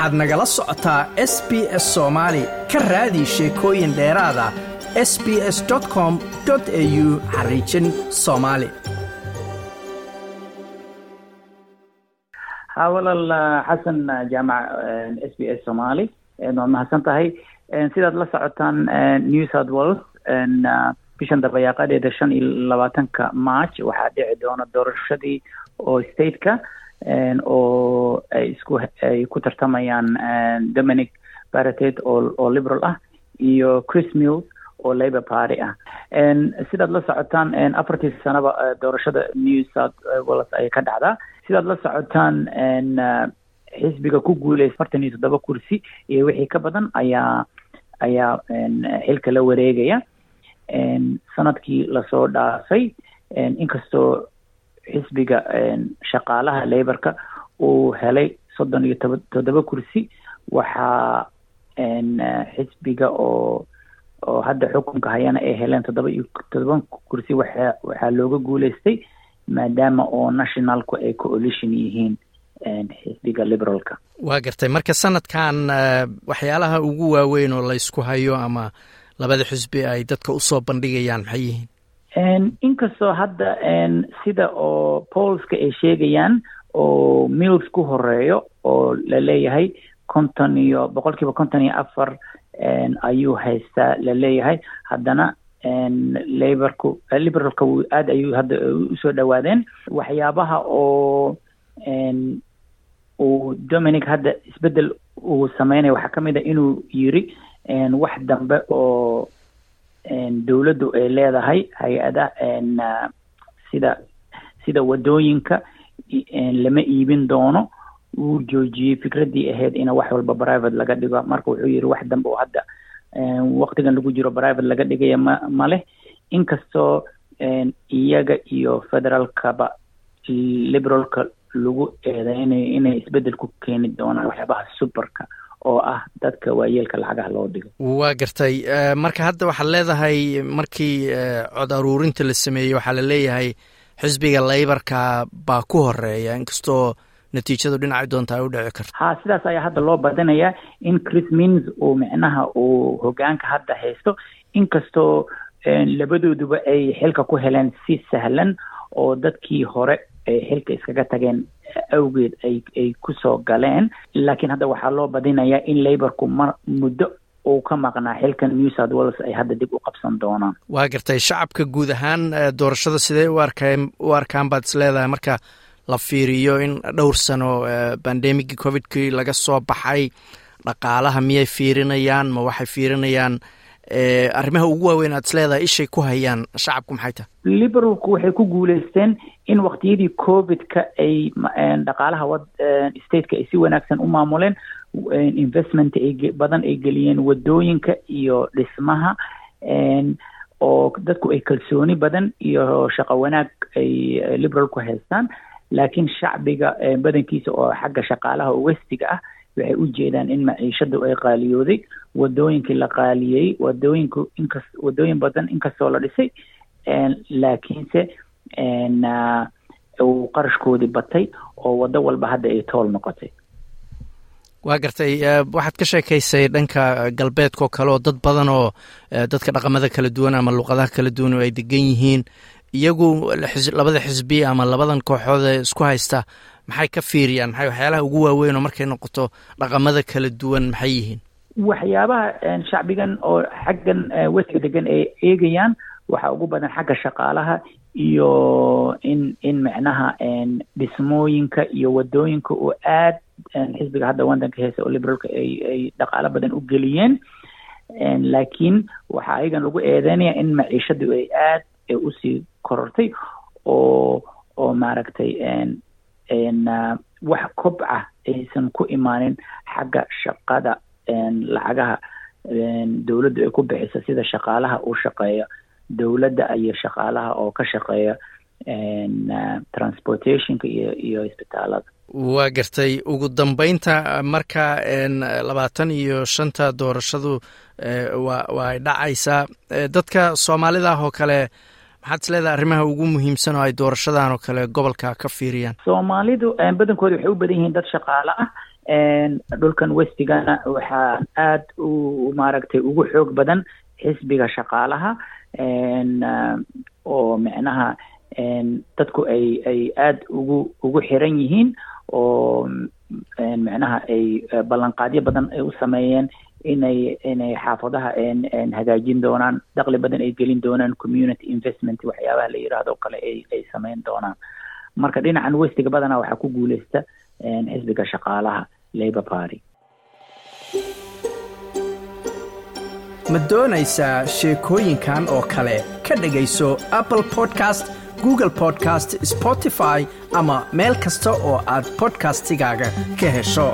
waxaad nagala socotaa s b s soomaali ka raadi sheekooyin dheeraada s b s com au xariijin soomaali ha walaal xasan jaamac s b s somaali waad mahadsan tahay. Sidaad la socotaan new south wales bishan dabayaaqadeeda shan iyo labaatanka march waxaa dhici doona doorashadii oo stateka oo ay isku ay ku tartamayaan dominic baratet oo oo liberal ah iyo chris mills oo labour party ah. Sidaad la socotaan afartii sanaba doorashada new south wales ayay ka dhacdaa. Sidaad la socotaan xisbiga ku guuleysa afartan iyo toddoba kursi iyo wixii ka badan ayaa ayaa xilka la wareegaya. Sanadkii la soo dhaafay inkastoo xisbiga shaqaalaha laborka uu helay soddon iyo toba toddoba kursi. Waxaa xisbiga oo oo hadda xukunka hayana ay heleen toddoba iyo toddoba kursi waxa waxaa looga guuleystay maadaama oo nationalku ay coalition yihiin xisbiga liberalka. Waa gartay. Marka sanadkan waxyaalaha ugu waaweyn oo laysku hayo ama labada xisbi ay dadka u soo bandhigayaan maxay yihiin inkastoo hadda sida oo polska ay sheegayaan oo mills ku horeeyo oo la leeyahay konton iyo boqol kiiba konton iyo afar ayuu haystaa la leeyahay. Haddana laborku liberalka aad ayuu hadda u soo dhawaadeen. Waxyaabaha oo uu dominic hadda isbeddel uu sameynaya waxaa ka mid a inuu yiri wax dambe oo dowladdu ay leedahay hay'ada sida sida waddooyinka lama iibin doono. Wuu joojiyey fikraddii ahayd in wax walba private laga dhigo. Marka wuxuu yiri wax dambe oo hadda waktigan lagu jiro private laga dhigaya ma ma leh. Inkastoo iyaga iyo federaalkaba liberalka lagu eedeynayo inay isbeddel ku keeni doonaan waxyaabaha superka oo ah dadka waayeelka lacagaha loo dhigo. Waa gartay. Marka hadda waxaad leedahay markii cod aruurinta la sameeyey waxaa la leeyahay xisbiga laybarka baa ku horreeya. Inkastoo natiijadu dhinacay doonta ay u dhici karto. Ha sidaas ayaa hadda loo badinayaa in chris mins uu micnaha uu hogaanka hadda haysto. Inkastoo labadooduba ay xilka ku heleen si sahlan oo dadkii hore ay xilka iskaga tageen awgeed ay ay ku soo galeen. Laakiin hadda waxaa loo badinayaa in laborku mar muddo uu ka maqnaa xilkan new south wales ay hadda dib u qabsan doonaan. Waa gartay shacabka guud ahaan doorashada sidee u arkeen u arkaan baad is leedahay? Marka la fiiriyo in dhowr sano bandemigii covidkii laga soo baxay dhaqaalaha miyay fiirinayaan ma waxay fiirinayaan arrimaha ugu waaweyn aad is leedahay ishay ku hayaan shacabku maxay tahay? Liberalku waxay ku guuleysteen in waktiyadii covidka ay dhaqaalaha wad stateka ay si wanaagsan u maamuleen investment ay badan ay geliyeen waddooyinka iyo dhismaha oo dadku ay kalsooni badan iyo shaqo wanaag ay liberalku haystaan. Laakiin shacbiga badankiisa oo xagga shaqaalaha westiga ah waxay u jeedaan in maciishadu ay qaaliyooday wadooyinkii la qaaliyey wadooyinku inkas wadooyin badan inkastoo la dhisay laakiinse uu qarashkoodii batay oo waddo walba hadda ay tool noqotay. Waa gartay waxaad ka sheekaysay dhanka galbeedka oo kale oo dad badan oo dadka dhaqamada kala duwan ama luqadaha kala duwan oo ay degan yihiin iyagu labada xisbi ama labadan kooxood ee isku haysta maxay ka fiiriyaan? Maxay waxyaalaha ugu waaweyn oo markay noqoto dhaqamada kala duwan maxay yihiin? Waxyaabaha shacbigan oo xaggan wesiga degan ay eegayaan waxaa ugu badan xagga shaqaalaha iyo in in micnaha dhismooyinka iyo waddooyinka oo aad xisbiga hadda wadanka heesa oo liberalka ay ay dhaqaalo badan u geliyeen. Laakiin waxaa ayagan lagu eedeynaya in maciishadu ay aad u sii korortay oo oo maaragtay wax kobca aysan ku imaanin xagga shaqada lacagaha dowladdu ay ku bixisa sida shaqaalaha uu shaqeeya dowladda iyo shaqaalaha oo ka shaqeeya transportationka iyo iyo isbitaalada waa gartay ugu dambeynta marka labaatan iyo shanta doorashadu wa waa ay dhacaysaa dadka soomaalida ah oo kale maxaad is leedahay arrimaha ugu muhiimsan oo ay doorashadan oo kale gobolka ka fiiriyaan. Soomaalidu badankooda waxay u badan yihiin dad shaqaale ah dhulkan westigana waxaa aad u maaragtay ugu xoog badan xisbiga shaqaalaha oo micnaha dadku ay ay aada ugu ugu xiran yihiin oo micnaha ay ballanqaadyo badan ay u sameeyeen inay inay xaafadaha hagaajin doonaan daqli badan ay gelin doonaan community investment waxyaabaha la yidhaahdo kale ay ay sameyn doonaan. Marka dhinacan westiga badanaa waxaa ku guuleysta xisbiga shaqaalaha labor party. Ma doonaysaa sheekooyinkan oo kale? Ka dhegayso apple podcast google podcast spotify ama meel kasta oo aad podcastigaaga ka hesho